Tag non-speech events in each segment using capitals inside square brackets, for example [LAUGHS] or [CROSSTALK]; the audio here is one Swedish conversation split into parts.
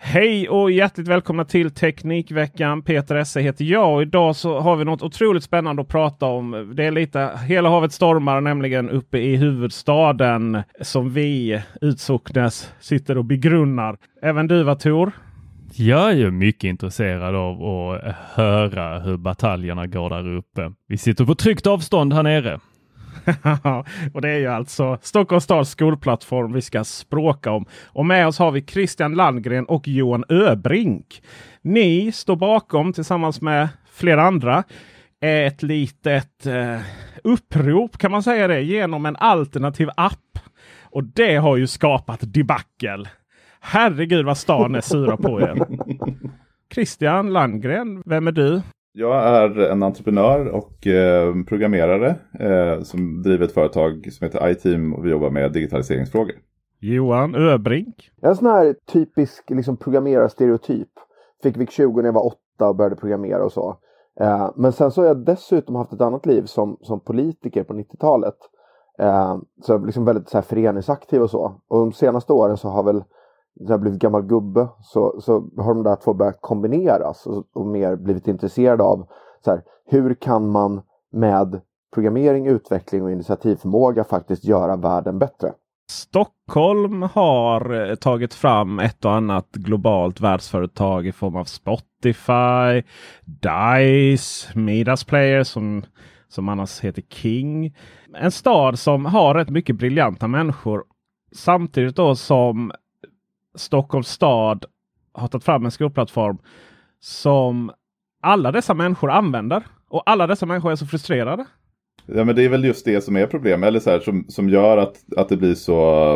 Hej och hjärtligt välkomna till Teknikveckan. Peter Esse heter jag och idag så har vi något otroligt spännande att prata om. Det är lite Hela havet stormar, nämligen uppe i huvudstaden som vi utsocknes sitter och begrunnar. Även du va Tor? Jag är mycket intresserad av att höra hur bataljerna går där uppe. Vi sitter på tryggt avstånd här nere. [LAUGHS] och det är ju alltså Stockholms stads skolplattform vi ska språka om. Och med oss har vi Christian Landgren och Johan Öbrink. Ni står bakom tillsammans med flera andra ett litet eh, upprop kan man säga det genom en alternativ app. Och det har ju skapat debacle. Herregud vad stan är sura på er. [LAUGHS] Christian Landgren, vem är du? Jag är en entreprenör och eh, programmerare eh, som driver ett företag som heter iTeam och vi jobbar med digitaliseringsfrågor. Johan Öbrink. Jag är en sån här typisk liksom, programmerarstereotyp. Fick VIK 20 när jag var åtta och började programmera och så. Eh, men sen så har jag dessutom haft ett annat liv som, som politiker på 90-talet. Eh, så jag är liksom väldigt så här, föreningsaktiv och så. Och de senaste åren så har väl när jag blivit gammal gubbe så, så har de där två börjat kombineras och, och mer blivit intresserade av så här, hur kan man med programmering, utveckling och initiativförmåga faktiskt göra världen bättre. Stockholm har eh, tagit fram ett och annat globalt världsföretag i form av Spotify, Dice, Midas Player som, som annars heter King. En stad som har rätt mycket briljanta människor. Samtidigt då som Stockholms stad har tagit fram en skolplattform som alla dessa människor använder. Och alla dessa människor är så frustrerade. Ja men det är väl just det som är problemet, eller så här, som, som gör att, att det blir så,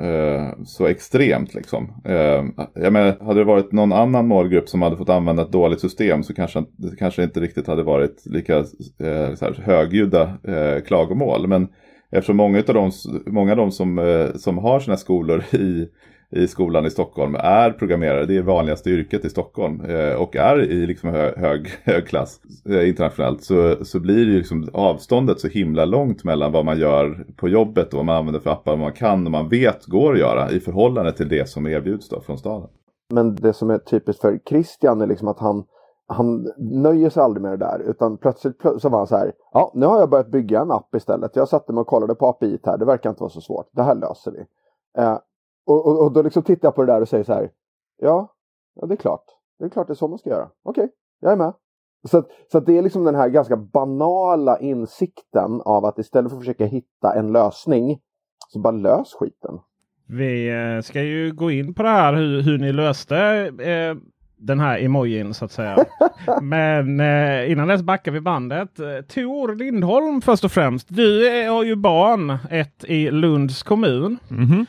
eh, så extremt. Liksom. Eh, jag menar, hade det varit någon annan målgrupp som hade fått använda ett dåligt system så kanske det kanske inte riktigt hade varit lika eh, så här, högljudda eh, klagomål. Men eftersom många av de, många av de som, eh, som har sina skolor i i skolan i Stockholm är programmerare. Det är vanligaste yrket i Stockholm eh, och är i liksom hög, hög, [LAUGHS] hög klass eh, internationellt så, så blir ju liksom avståndet så himla långt mellan vad man gör på jobbet och vad man använder för appar, vad man kan och man vet går att göra i förhållande till det som erbjuds då från staden. Men det som är typiskt för Christian är liksom att han han nöjer sig aldrig med det där utan plötsligt så var han så här. Ja, nu har jag börjat bygga en app istället. Jag satte mig och kollade på API här. Det verkar inte vara så svårt. Det här löser vi. Eh, och, och, och, då liksom tittar jag på det där och säger så här. Ja, ja det är klart. Det är klart det är så man ska göra. Okej, okay, jag är med. Så, att, så att det är liksom den här ganska banala insikten av att istället för att försöka hitta en lösning så bara lös skiten. Vi eh, ska ju gå in på det här hur, hur ni löste eh, den här emojin så att säga. [LAUGHS] Men eh, innan dess backar vi bandet. Eh, Tor Lindholm först och främst. Du har ju barn, ett i Lunds kommun. Mm -hmm.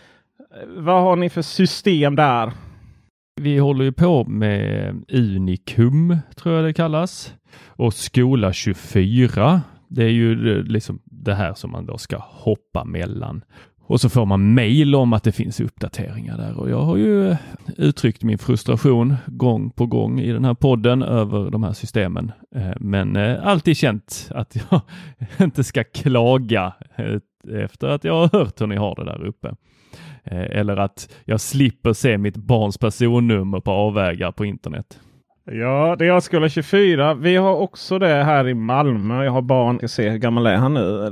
Eh, vad har ni för system där? Vi håller ju på med Unikum, tror jag det kallas. Och Skola 24. Det är ju eh, liksom det här som man då ska hoppa mellan. Och så får man mejl om att det finns uppdateringar där och jag har ju eh, uttryckt min frustration gång på gång i den här podden över de här systemen. Men alltid känt att jag [LAUGHS] inte ska klaga efter att jag har hört hur ni har det där uppe. Eh, eller att jag slipper se mitt barns personnummer på avvägar på internet. Ja, det är skola 24. Vi har också det här i Malmö. Jag har barn, jag se hur gammal är han nu?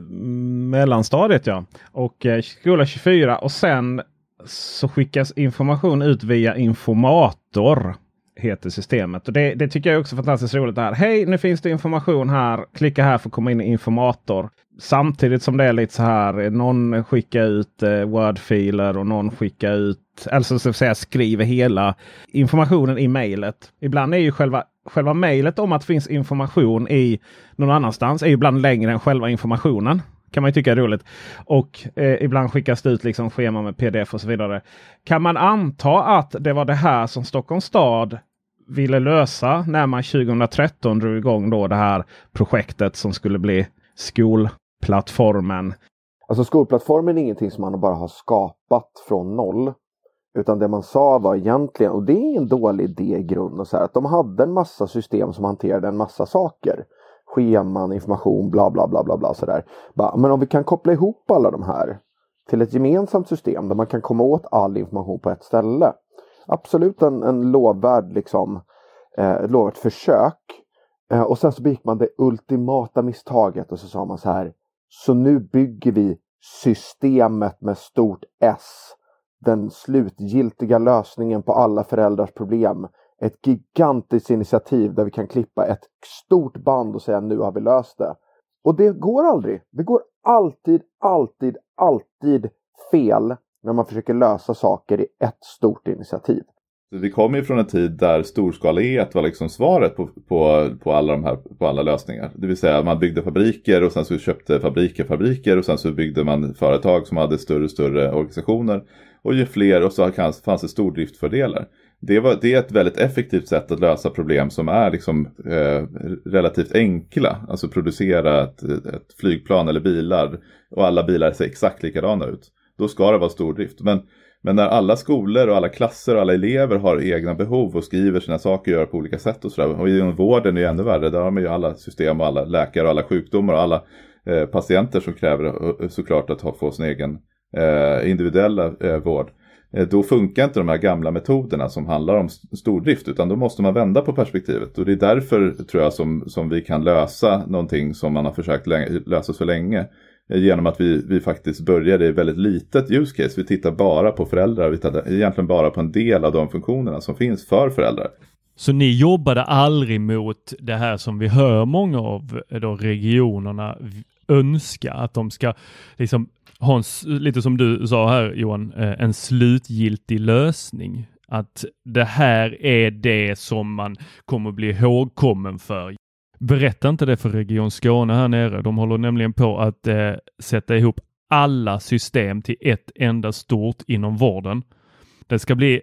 Mellanstadiet ja. Och eh, skola 24 och sen så skickas information ut via informator. Heter systemet. Och det, det tycker jag också är fantastiskt roligt. här. Hej, nu finns det information här. Klicka här för att komma in i informator. Samtidigt som det är lite så här. Någon skickar ut eh, Word-filer och någon skickar ut alltså så att säga skriver hela informationen i mejlet. Ibland är ju själva, själva mejlet om att det finns information i någon annanstans är ibland längre än själva informationen. Kan man ju tycka är roligt. Och eh, ibland skickas det ut liksom schema med pdf och så vidare. Kan man anta att det var det här som Stockholms stad ville lösa när man 2013 drog igång då det här projektet som skulle bli skolplattformen. Alltså skolplattformen är ingenting som man bara har skapat från noll. Utan det man sa var egentligen, och det är en dålig idé i grund, så här, att de hade en massa system som hanterade en massa saker. Scheman, information, bla bla bla bla bla sådär. Men om vi kan koppla ihop alla de här till ett gemensamt system där man kan komma åt all information på ett ställe. Absolut en, en lovvärd liksom, eh, lovvärt försök. Eh, och sen så begick man det ultimata misstaget och så sa man så här. Så nu bygger vi systemet med stort S den slutgiltiga lösningen på alla föräldrars problem. Ett gigantiskt initiativ där vi kan klippa ett stort band och säga nu har vi löst det. Och det går aldrig. Det går alltid, alltid, alltid fel när man försöker lösa saker i ett stort initiativ. Vi kommer ju från en tid där storskalighet var liksom svaret på, på, på, alla de här, på alla lösningar. Det vill säga man byggde fabriker och sen så köpte fabriker fabriker och sen så byggde man företag som hade större och större organisationer. Och ju fler och så fanns det stordriftfördelar. Det, var, det är ett väldigt effektivt sätt att lösa problem som är liksom, eh, relativt enkla. Alltså producera ett, ett, flygplan eller bilar och alla bilar ser exakt likadana ut. Då ska det vara stordrift. Men, men när alla skolor och alla klasser och alla elever har egna behov och skriver sina saker och gör på olika sätt och sådär. Och inom vården är det ännu värre. Där har man ju alla system och alla läkare och alla sjukdomar och alla eh, patienter som kräver eh, såklart att ha, få sin egen eh, individuella eh, vård. Eh, då funkar inte de här gamla metoderna som handlar om stordrift utan då måste man vända på perspektivet. Och det är därför tror jag som, som vi kan lösa någonting som man har försökt lösa så länge. Eh, genom att vi, vi faktiskt började i väldigt litet use case. Vi tittar bara på föräldrar, vi tittar egentligen bara på en del av de funktionerna som finns för föräldrar. Så ni jobbade aldrig mot det här som vi hör många av eh, då regionerna önska att de ska liksom ha en, lite som du sa här Johan, eh, en slutgiltig lösning. Att det här är det som man kommer bli ihågkommen för. Berätta inte det för Region Skåne här nere. De håller nämligen på att eh, sätta ihop alla system till ett enda stort inom vården. Det ska bli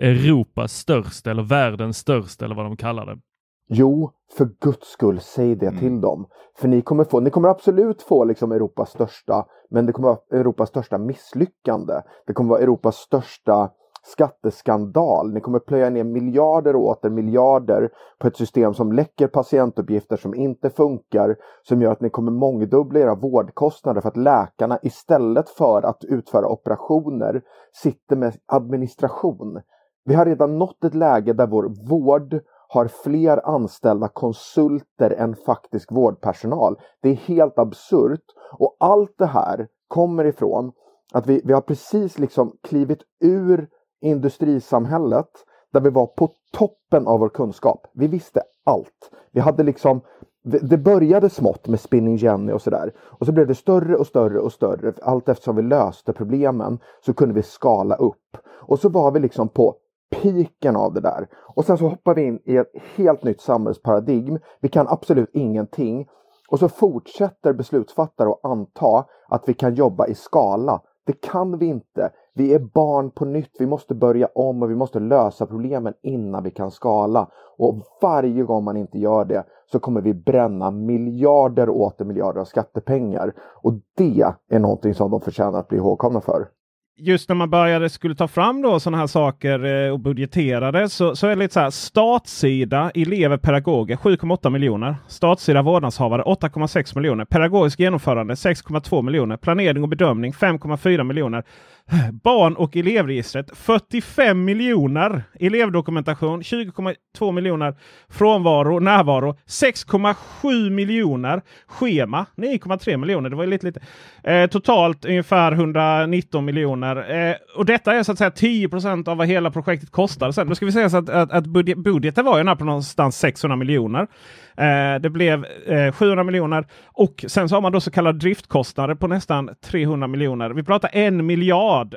Europas största eller världens största eller vad de kallar det. Jo, för guds skull, säg det mm. till dem. För ni kommer, få, ni kommer absolut få liksom Europas största, men det kommer vara Europas största misslyckande. Det kommer vara Europas största skatteskandal. Ni kommer plöja ner miljarder och åter miljarder på ett system som läcker patientuppgifter som inte funkar, som gör att ni kommer mångdubbla era vårdkostnader för att läkarna istället för att utföra operationer sitter med administration. Vi har redan nått ett läge där vår vård har fler anställda konsulter än faktisk vårdpersonal. Det är helt absurt. Och allt det här kommer ifrån att vi, vi har precis liksom klivit ur industrisamhället där vi var på toppen av vår kunskap. Vi visste allt. Vi hade liksom det började smått med Spinning Jenny och sådär. Och så blev det större och större och större. Allt eftersom vi löste problemen så kunde vi skala upp. Och så var vi liksom på piken av det där. Och sen så hoppar vi in i ett helt nytt samhällsparadigm. Vi kan absolut ingenting. Och så fortsätter beslutsfattare att anta att vi kan jobba i skala. Det kan vi inte. Vi är barn på nytt. Vi måste börja om och vi måste lösa problemen innan vi kan skala. Och varje gång man inte gör det så kommer vi bränna miljarder och åter miljarder av skattepengar. Och det är någonting som de förtjänar att bli ihågkomna för just när man började skulle ta fram då sådana här saker eh, och budgeterade så, så är det lite så här. Statssida, elever pedagoger 7,8 miljoner. Statssida, vårdnadshavare 8,6 miljoner. Pedagogisk genomförande 6,2 miljoner. Planering och bedömning 5,4 miljoner. Barn och elevregistret 45 miljoner. Elevdokumentation 20,2 miljoner. Frånvaro, närvaro 6,7 miljoner. Schema 9,3 miljoner. Det var lite lite. Eh, totalt ungefär 119 miljoner. Eh, och detta är så att säga 10% av vad hela projektet kostade. Sen, då ska vi säga så att, att, att budget, budgeten var ju på någonstans 600 miljoner. Eh, det blev eh, 700 miljoner och sen så har man då så kallade driftkostnader på nästan 300 miljoner. Vi pratar en miljard.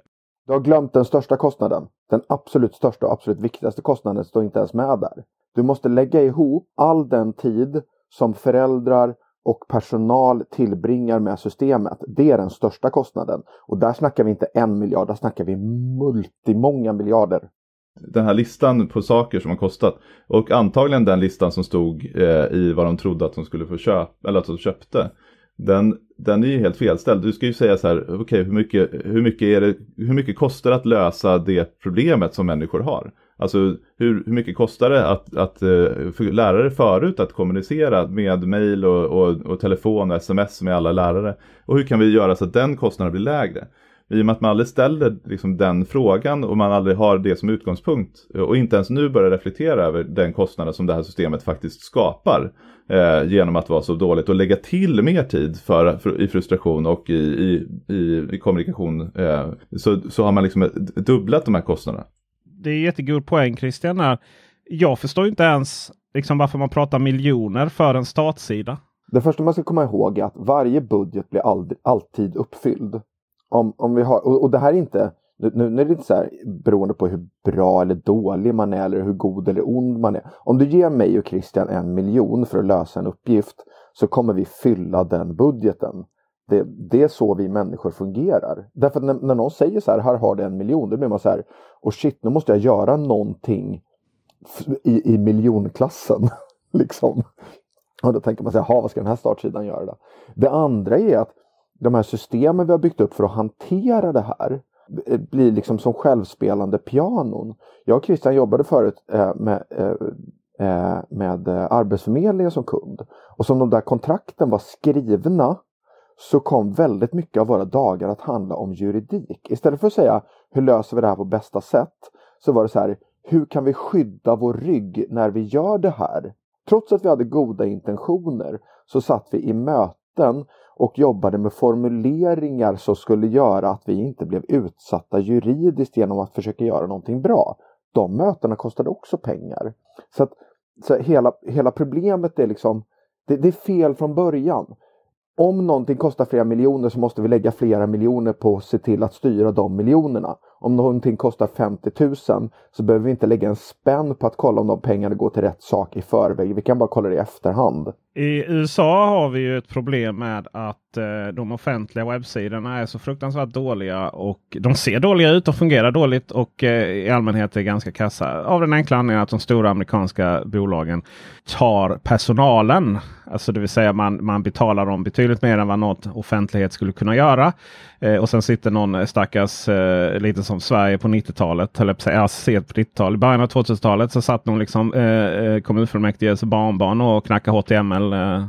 Du har glömt den största kostnaden. Den absolut största och absolut viktigaste kostnaden står inte ens med där. Du måste lägga ihop all den tid som föräldrar och personal tillbringar med systemet. Det är den största kostnaden. Och där snackar vi inte en miljard, där snackar vi multimånga miljarder den här listan på saker som har kostat. Och antagligen den listan som stod eh, i vad de trodde att de skulle få köpa, eller att de köpte. Den, den är ju helt felställd. Du ska ju säga så här, okej okay, hur, mycket, hur, mycket hur mycket kostar det att lösa det problemet som människor har? Alltså hur, hur mycket kostar det att, att eh, för lärare förut att kommunicera med mail och, och, och telefon och sms med alla lärare? Och hur kan vi göra så att den kostnaden blir lägre? I och med att man aldrig ställer liksom den frågan och man aldrig har det som utgångspunkt och inte ens nu börjar reflektera över den kostnaden som det här systemet faktiskt skapar eh, genom att vara så dåligt och lägga till mer tid för, för i frustration och i, i, i, i kommunikation eh, så, så har man liksom dubblat de här kostnaderna. Det är jättegod poäng Christian. Jag förstår inte ens liksom varför man pratar miljoner för en startsida. Det första man ska komma ihåg är att varje budget blir aldrig, alltid uppfylld om, om vi har, och, och det här är inte, nu, nu är det inte så här beroende på hur bra eller dålig man är eller hur god eller ond man är. Om du ger mig och Christian en miljon för att lösa en uppgift så kommer vi fylla den budgeten. Det, det är så vi människor fungerar. Därför att när, när någon säger så här, här har du en miljon, då blir man så här, och shit, nu måste jag göra någonting i, i miljonklassen. [LAUGHS] liksom. Och då tänker man sig, vad ska den här startsidan göra då? Det andra är att de här systemen vi har byggt upp för att hantera det här eh, blir liksom som självspelande pianon. Jag och Christian jobbade förut eh, med, eh, eh, med Arbetsförmedlingen som kund. Och som de där kontrakten var skrivna så kom väldigt mycket av våra dagar att handla om juridik. Istället för att säga hur löser vi det här på bästa sätt så var det så här hur kan vi skydda vår rygg när vi gör det här? Trots att vi hade goda intentioner så satt vi i möten och jobbade med formuleringar som skulle göra att vi inte blev utsatta juridiskt genom att försöka göra någonting bra. De mötena kostade också pengar. Så att så hela, hela problemet är liksom, det, det är fel från början. Om någonting kostar flera miljoner så måste vi lägga flera miljoner på att se till att styra de miljonerna. Om någonting kostar 50 000 så behöver vi inte lägga en spänn på att kolla om de pengarna går till rätt sak i förväg. Vi kan bara kolla det i efterhand. I USA har vi ju ett problem med att eh, de offentliga webbsidorna är så fruktansvärt dåliga och de ser dåliga ut och fungerar dåligt och eh, i allmänhet är ganska kassa. Av den enkla anledningen att de stora amerikanska bolagen tar personalen. Alltså det vill säga man, man betalar dem betydligt mer än vad något offentlighet skulle kunna göra. Eh, och sen sitter någon eh, stackars, eh, lite som Sverige på 90-talet, eller på 90-talet. I början av 2000-talet så satt någon liksom eh, eh kommunfullmäktiges barnbarn och knackade HTML. Eh,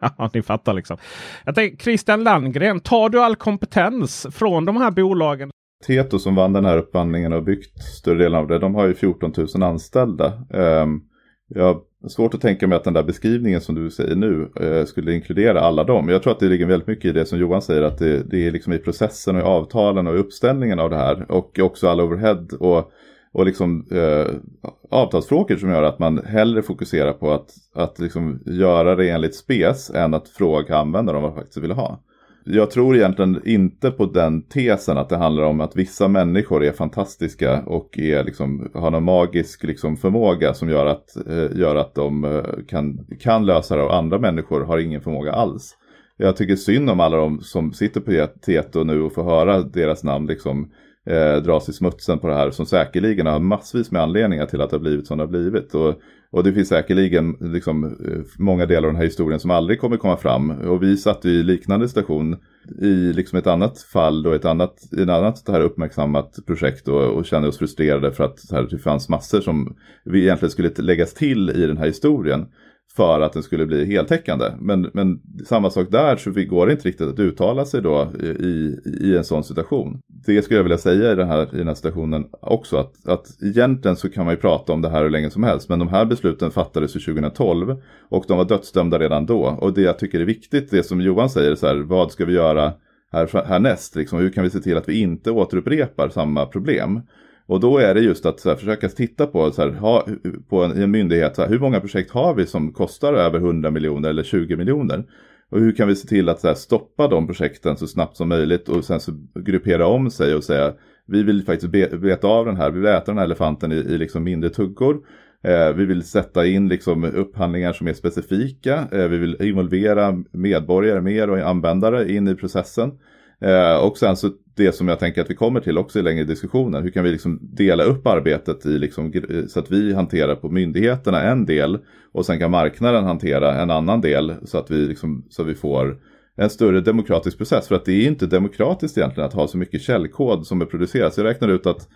[LAUGHS] ja, ni fattar liksom. Jag tänker Christian Landgren, tar du all kompetens från de här bolagen? Tieto som vann den här upphandlingen och byggt större delen av det, de har ju 14 000 anställda. Ehm, jag Svårt att tänka mig att den där beskrivningen som du säger nu eh, skulle inkludera alla dem. Jag tror att det ligger väldigt mycket i det som Johan säger att det, det är liksom i processen och i avtalen och i uppställningen av det här och också all overhead och, och liksom eh, avtalsfrågor som gör att man hellre fokuserar på att, att liksom göra det enligt spes än att fråga användare om vad man faktiskt vill ha jag tror egentligen inte på den tesen att det handlar om att vissa människor är fantastiska och är liksom, har någon magisk liksom förmåga som gör att, eh, gör att de eh, kan, kan lösa det och andra människor har ingen förmåga alls. Jag tycker synd om alla de som sitter på Tieto nu och får höra deras namn liksom eh, dras i smutsen på det här som säkerligen har massvis med anledningar till att det har blivit som det har blivit. Och, och det finns säkerligen liksom, eh, många delar av den här historien som aldrig kommer komma fram. Och vi satt i liknande station i liksom ett annat fall, då, ett annat, i ett annat här uppmärksammat projekt och, och kände oss frustrerade för att här, det fanns massor som vi egentligen skulle läggas till i den här historien för att den skulle bli heltäckande. Men, men samma sak där så går det inte riktigt att uttala sig då i, i en sån situation. Det skulle jag vilja säga i den här, i den här situationen också att, att egentligen så kan man ju prata om det här hur länge som helst men de här besluten fattades ju 2012 och de var dödsdömda redan då. Och det jag tycker är viktigt, det som Johan säger, så här, vad ska vi göra här, härnäst? Liksom, hur kan vi se till att vi inte återupprepar samma problem? Och då är det just att här, försöka titta på, så här, ha, på en, en myndighet, här, hur många projekt har vi som kostar över 100 miljoner eller 20 miljoner? Och hur kan vi se till att här, stoppa de projekten så snabbt som möjligt och sen så gruppera om sig och säga vi vill faktiskt be, beta av den här, vi vill äta den här elefanten i, i liksom mindre tuggor. Eh, vi vill sätta in liksom upphandlingar som är specifika. Eh, vi vill involvera medborgare mer och användare in i processen. Eh, och sen så det som jag tänker att vi kommer till också i längre diskussioner. Hur kan vi liksom dela upp arbetet i liksom, så att vi hanterar på myndigheterna en del och sen kan marknaden hantera en annan del så att vi, liksom, så att vi får en större demokratisk process. För att det är inte demokratiskt egentligen att ha så mycket källkod som är producerat. Så jag räknar ut att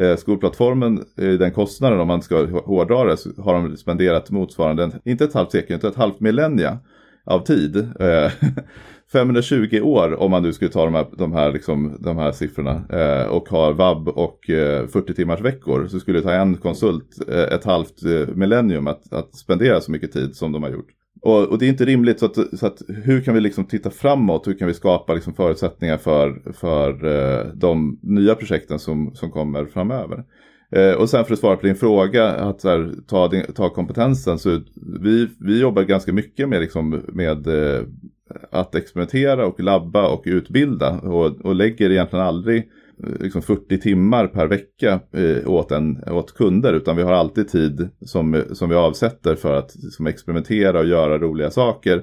eh, skolplattformen, eh, den kostnaden om man ska hårdra det, så har de spenderat motsvarande, inte ett halvt sekel, utan ett halvt millennia av tid. Eh, [LAUGHS] 520 år om man nu skulle ta de här, de här, liksom, de här siffrorna eh, och har vab och eh, 40 timmars veckor så skulle det ta en konsult eh, ett halvt eh, millennium att, att spendera så mycket tid som de har gjort. Och, och, det är inte rimligt så att, så att hur kan vi liksom titta framåt, hur kan vi skapa liksom förutsättningar för, för eh, de nya projekten som, som kommer framöver. Eh, och sen för att svara på din fråga, att här, ta, ta kompetensen, så vi, vi jobbar ganska mycket med, liksom, med eh, att experimentera och labba och utbilda och, och lägger egentligen aldrig eh, liksom 40 timmar per vecka eh, åt, en, åt kunder utan vi har alltid tid som, som vi avsätter för att liksom, experimentera och göra roliga saker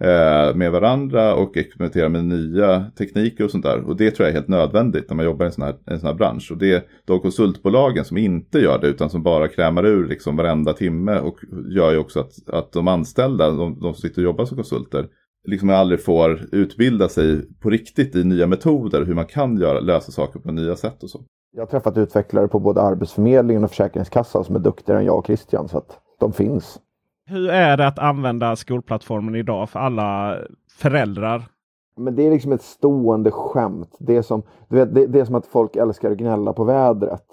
eh, med varandra och experimentera med nya tekniker och sånt där. Och det tror jag är helt nödvändigt när man jobbar i en sån här, en sån här bransch. Och det är de konsultbolagen som inte gör det utan som bara krämar ur liksom varenda timme och gör ju också att, att de anställda, de, de som sitter och jobbar som konsulter, liksom aldrig får utbilda sig på riktigt i nya metoder, hur man kan göra, lösa saker på nya sätt och så. Jag har träffat utvecklare på både Arbetsförmedlingen och Försäkringskassan som är duktigare än jag och Christian, så att de finns. Hur är det att använda skolplattformen idag för alla föräldrar? Men det är liksom ett stående skämt. Det är som, du vet, det, det är som att folk älskar att gnälla på vädret.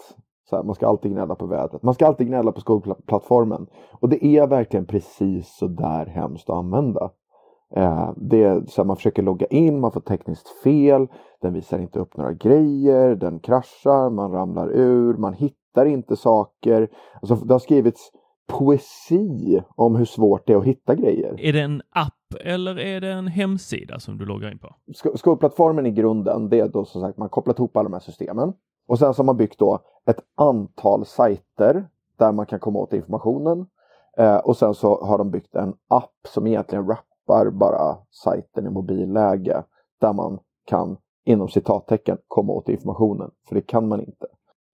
Så här, man ska alltid gnälla på vädret. Man ska alltid gnälla på skolplattformen. Och det är verkligen precis så där hemskt att använda. Eh, det är så man försöker logga in, man får tekniskt fel, den visar inte upp några grejer, den kraschar, man ramlar ur, man hittar inte saker. Alltså, det har skrivits poesi om hur svårt det är att hitta grejer. Är det en app eller är det en hemsida som du loggar in på? Sk skolplattformen i grunden, det är då som sagt man kopplat ihop alla de här systemen. Och sen så har man byggt då ett antal sajter där man kan komma åt informationen. Eh, och sen så har de byggt en app som egentligen wrappar skapar bara sajten i mobilläge där man kan inom citattecken komma åt informationen. För det kan man inte.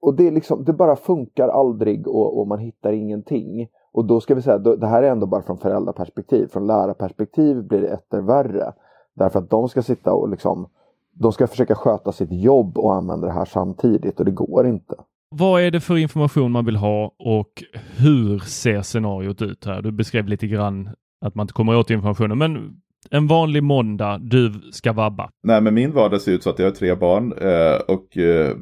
Och det, är liksom, det bara funkar aldrig och, och man hittar ingenting. Och då ska vi säga, det här är ändå bara från föräldraperspektiv. Från lärarperspektiv blir det etter värre. Därför att de ska sitta och liksom, de ska försöka sköta sitt jobb och använda det här samtidigt och det går inte. Vad är det för information man vill ha och hur ser scenariot ut här? Du beskrev lite grann att man inte kommer åt informationen. Men en vanlig måndag, du ska vabba. Nej, men min vardag ser ut så att jag har tre barn eh, och eh,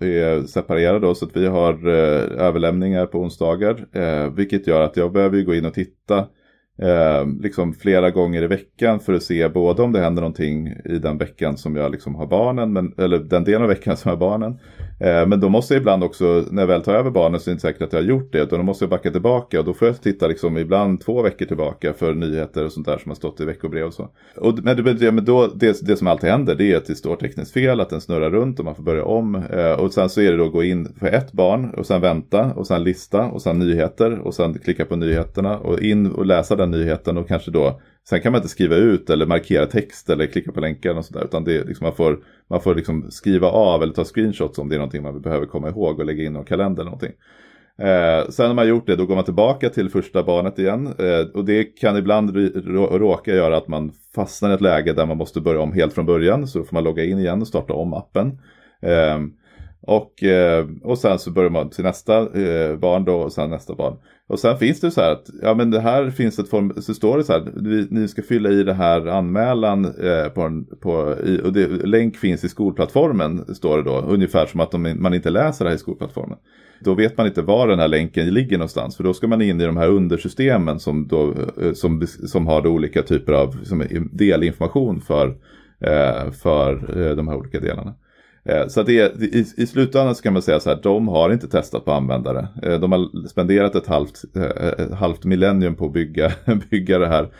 är separerade så att vi har eh, överlämningar på onsdagar. Eh, vilket gör att jag behöver gå in och titta eh, liksom flera gånger i veckan för att se både om det händer någonting i den veckan som jag liksom har barnen, men, eller den delen av veckan som jag har barnen. Eh, men då måste jag ibland också, när jag väl tar över barnen så är det inte säkert att jag har gjort det. Utan då måste jag backa tillbaka och då får jag titta liksom ibland två veckor tillbaka för nyheter och sånt där som har stått i veckobrev och så. Och, men det, men då, det, det som alltid händer det är att det står tekniskt fel, att den snurrar runt och man får börja om. Eh, och sen så är det då att gå in för ett barn och sen vänta och sen lista och sen nyheter och sen klicka på nyheterna och in och läsa den nyheten och kanske då Sen kan man inte skriva ut eller markera text eller klicka på länkar och sådär. Utan det är liksom, man får, man får liksom skriva av eller ta screenshots om det är någonting man behöver komma ihåg och lägga in i kalender eller någonting. Eh, sen när man gjort det då går man tillbaka till första barnet igen. Eh, och det kan ibland råka göra att man fastnar i ett läge där man måste börja om helt från början. Så då får man logga in igen och starta om appen. Eh, och, eh, och sen så börjar man till nästa eh, barn då och sen nästa barn. Och sen finns det så här att, ja men det här finns ett form, så står det så här, vi, ni ska fylla i det här anmälan eh, på, en, på i, och det, länk finns i skolplattformen, står det då, ungefär som att de, man inte läser det här i skolplattformen. Då vet man inte var den här länken ligger någonstans, för då ska man in i de här undersystemen som, då, eh, som, som har olika typer av som delinformation för, eh, för eh, de här olika delarna. Eh, så det, i, i slutändan så kan man säga så här, de har inte testat på användare. Eh, de har spenderat ett halvt, eh, ett halvt millennium på att bygga, [LAUGHS] bygga det här.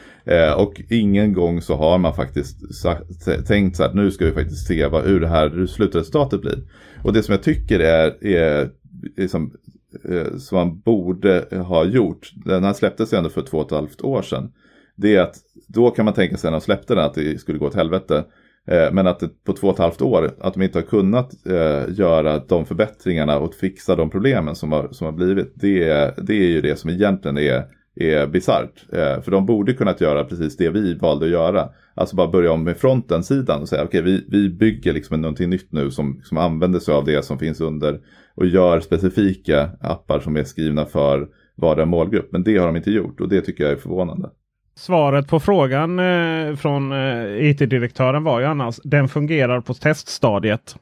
Och ingen gång så har man faktiskt sagt, tänkt så här, nu ska vi faktiskt se vad, hur det här slutresultatet blir. Och det som jag tycker är, är liksom, som man borde ha gjort, den här släpptes ju ändå för två och ett halvt år sedan. Det är att då kan man tänka sig när de släppte den att det skulle gå åt helvete. Eh, men att det, på två och ett halvt år, att de inte har kunnat eh, göra de förbättringarna och fixa de problemen som har, som har blivit. Det, det är ju det som egentligen är, är bisarrt. Eh, för de borde kunnat göra precis det vi valde att göra. Alltså bara börja om med fronten-sidan och säga okej okay, vi, vi bygger liksom någonting nytt nu som, som använder sig av det som finns under och gör specifika appar som är skrivna för vardera målgrupp. Men det har de inte gjort och det tycker jag är förvånande. Svaret på frågan eh, från eh, IT-direktören var ju annars den fungerar på teststadiet.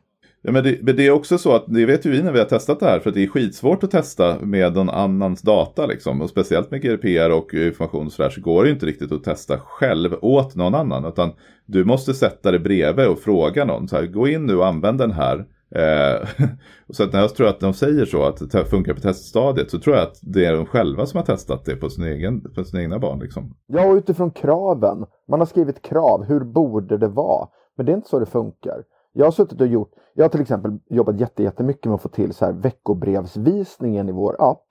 Ja, men, det, men det är också så att det vet ju vi när vi har testat det här för det är skitsvårt att testa med någon annans data liksom. Och speciellt med GDPR och information så, där, så går det inte riktigt att testa själv åt någon annan. Utan du måste sätta dig bredvid och fråga någon. Så här, gå in nu och använd den här. Eh, [LAUGHS] så att när jag tror att de säger så, att det funkar på teststadiet, så tror jag att det är de själva som har testat det på sin egen, på sina egna barn. Liksom. Ja, och utifrån kraven. Man har skrivit krav, hur borde det vara? Men det är inte så det funkar. Jag har suttit och gjort, jag har till exempel jobbat jättemycket med att få till så här veckobrevsvisningen i vår app.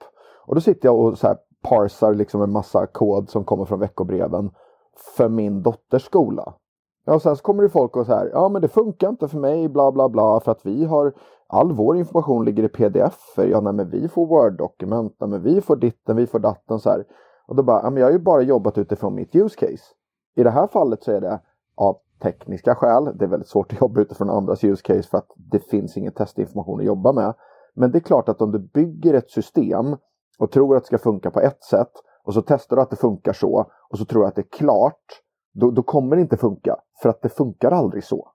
Och då sitter jag och så här parsar liksom en massa kod som kommer från veckobreven för min dotters skola. Ja, och sen så kommer det folk och så här, ja men det funkar inte för mig, bla bla bla, för att vi har, all vår information ligger i pdf Ja, nej men vi får word-dokument, men vi får ditten, vi får datten så här. Och då bara, ja men jag har ju bara jobbat utifrån mitt use case. I det här fallet så är det av tekniska skäl, det är väldigt svårt att jobba utifrån andras use case för att det finns ingen testinformation att jobba med. Men det är klart att om du bygger ett system och tror att det ska funka på ett sätt och så testar du att det funkar så och så tror du att det är klart då, då kommer det inte funka. För att det funkar aldrig så.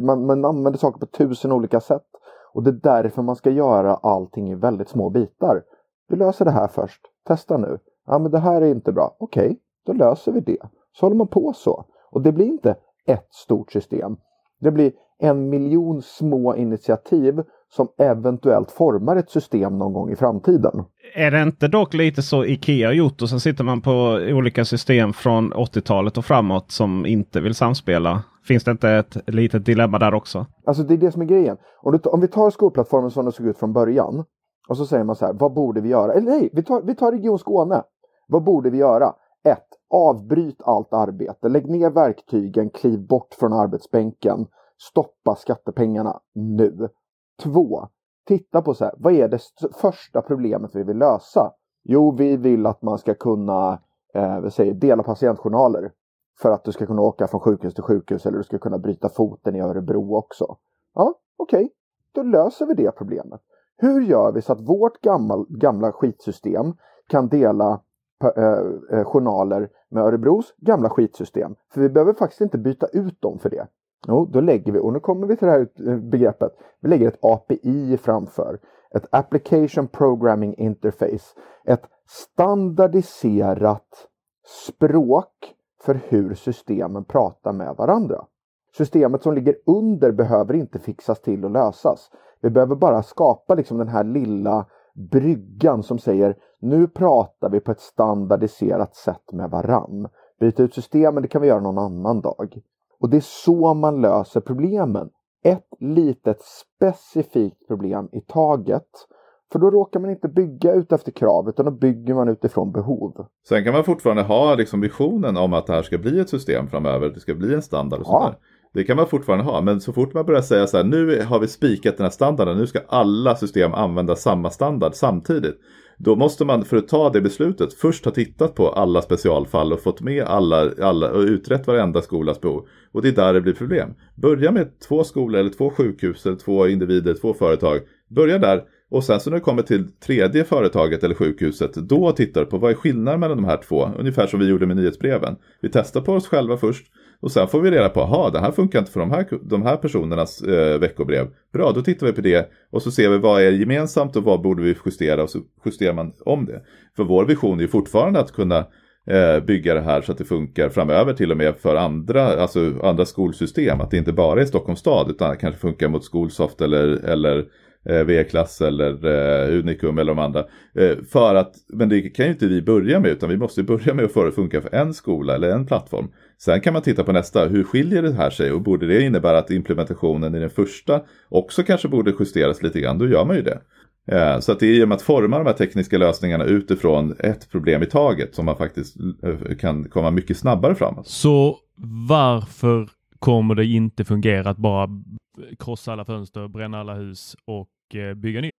Man, man använder saker på tusen olika sätt. Och det är därför man ska göra allting i väldigt små bitar. Vi löser det här först. Testa nu. Ja, men det här är inte bra. Okej, okay, då löser vi det. Så håller man på så. Och det blir inte ett stort system. Det blir en miljon små initiativ som eventuellt formar ett system någon gång i framtiden. Är det inte dock lite så Ikea har gjort och sen sitter man på olika system från 80-talet och framåt som inte vill samspela? Finns det inte ett litet dilemma där också? Alltså det är det som är grejen. Om, du, om vi tar skolplattformen som den såg ut från början och så säger man så här, vad borde vi göra? Eller nej, vi tar, vi tar Region Skåne. Vad borde vi göra? 1. Avbryt allt arbete. Lägg ner verktygen, kliv bort från arbetsbänken. Stoppa skattepengarna nu. Två, titta på så här, vad är det första problemet vi vill lösa? Jo, vi vill att man ska kunna eh, säger, dela patientjournaler för att du ska kunna åka från sjukhus till sjukhus eller du ska kunna bryta foten i Örebro också. Ja, okej, okay. då löser vi det problemet. Hur gör vi så att vårt gamla, gamla skitsystem kan dela eh, eh, journaler med Örebros gamla skitsystem? För vi behöver faktiskt inte byta ut dem för det. Jo, då lägger vi, och nu kommer vi till det här eh, begreppet, vi lägger ett API framför. Ett Application Programming Interface. Ett standardiserat språk för hur systemen pratar med varandra. Systemet som ligger under behöver inte fixas till och lösas. Vi behöver bara skapa liksom den här lilla bryggan som säger nu pratar vi på ett standardiserat sätt med varann. Byta ut systemen, det kan vi göra någon annan dag. Och det är så man löser problemen. Ett litet specifikt problem i taget För då råkar man inte bygga ut efter krav utan då bygger man utifrån behov. Sen kan man fortfarande ha liksom visionen om att det här ska bli ett system framöver. Det ska bli en standard och Ja. sådär. Det kan man fortfarande ha, men så fort man börjar säga så här, nu har vi spikat den här standarden, nu ska alla system använda samma standard samtidigt. Då måste man, för att ta det beslutet, först ha tittat på alla specialfall och fått med alla, alla och utrett varenda skolas behov. Och det är där det blir problem. Börja med två skolor eller två sjukhus eller två individer, två företag. Börja där och sen så när det kommer till tredje företaget eller sjukhuset, då tittar du på vad är skillnaden mellan de här två? Ungefär som vi gjorde med nyhetsbreven. Vi testar på oss själva först och sen får vi reda på, aha, det här funkar inte för de här, de här personernas eh, veckobrev. Bra, då tittar vi på det och så ser vi vad är gemensamt och vad borde vi justera och så justerar man om det. För vår vision är ju fortfarande att kunna eh, bygga det här så att det funkar framöver till och med för andra, alltså andra skolsystem. Att det inte bara är Stockholms stad utan det kanske funkar mot Skolsoft eller, eller eh, V-klass eller eh, Unicum eller de andra. Eh, för att, men det kan ju inte vi börja med utan vi måste börja med att få det att funka för en skola eller en plattform. Sen kan man titta på nästa, hur skiljer det här sig och borde det innebära att implementationen i den första också kanske borde justeras lite grann, då gör man ju det. Eh, så att det är genom att forma de här tekniska lösningarna utifrån ett problem i taget som man faktiskt eh, kan komma mycket snabbare framåt. Så varför kommer det inte fungera att bara krossa alla fönster, bränna alla hus och eh, bygga nytt?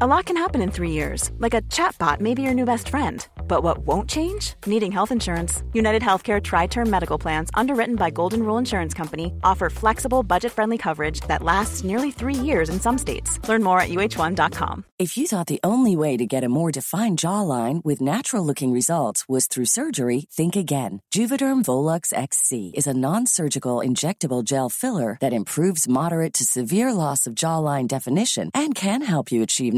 A lot can happen in three years, like a chatbot may be your new best friend. But what won't change? Needing health insurance. United Healthcare Tri Term Medical Plans, underwritten by Golden Rule Insurance Company, offer flexible, budget friendly coverage that lasts nearly three years in some states. Learn more at uh1.com. If you thought the only way to get a more defined jawline with natural looking results was through surgery, think again. Juvederm Volux XC is a non surgical injectable gel filler that improves moderate to severe loss of jawline definition and can help you achieve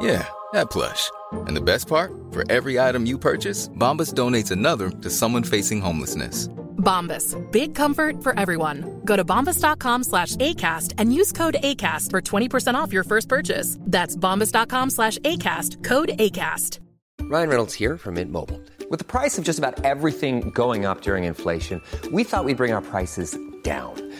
Yeah, that plush. And the best part? For every item you purchase, Bombas donates another to someone facing homelessness. Bombas. Big comfort for everyone. Go to bombas.com slash ACAST and use code ACAST for 20% off your first purchase. That's bombas.com slash ACAST. Code ACAST. Ryan Reynolds here from Mint Mobile. With the price of just about everything going up during inflation, we thought we'd bring our prices down.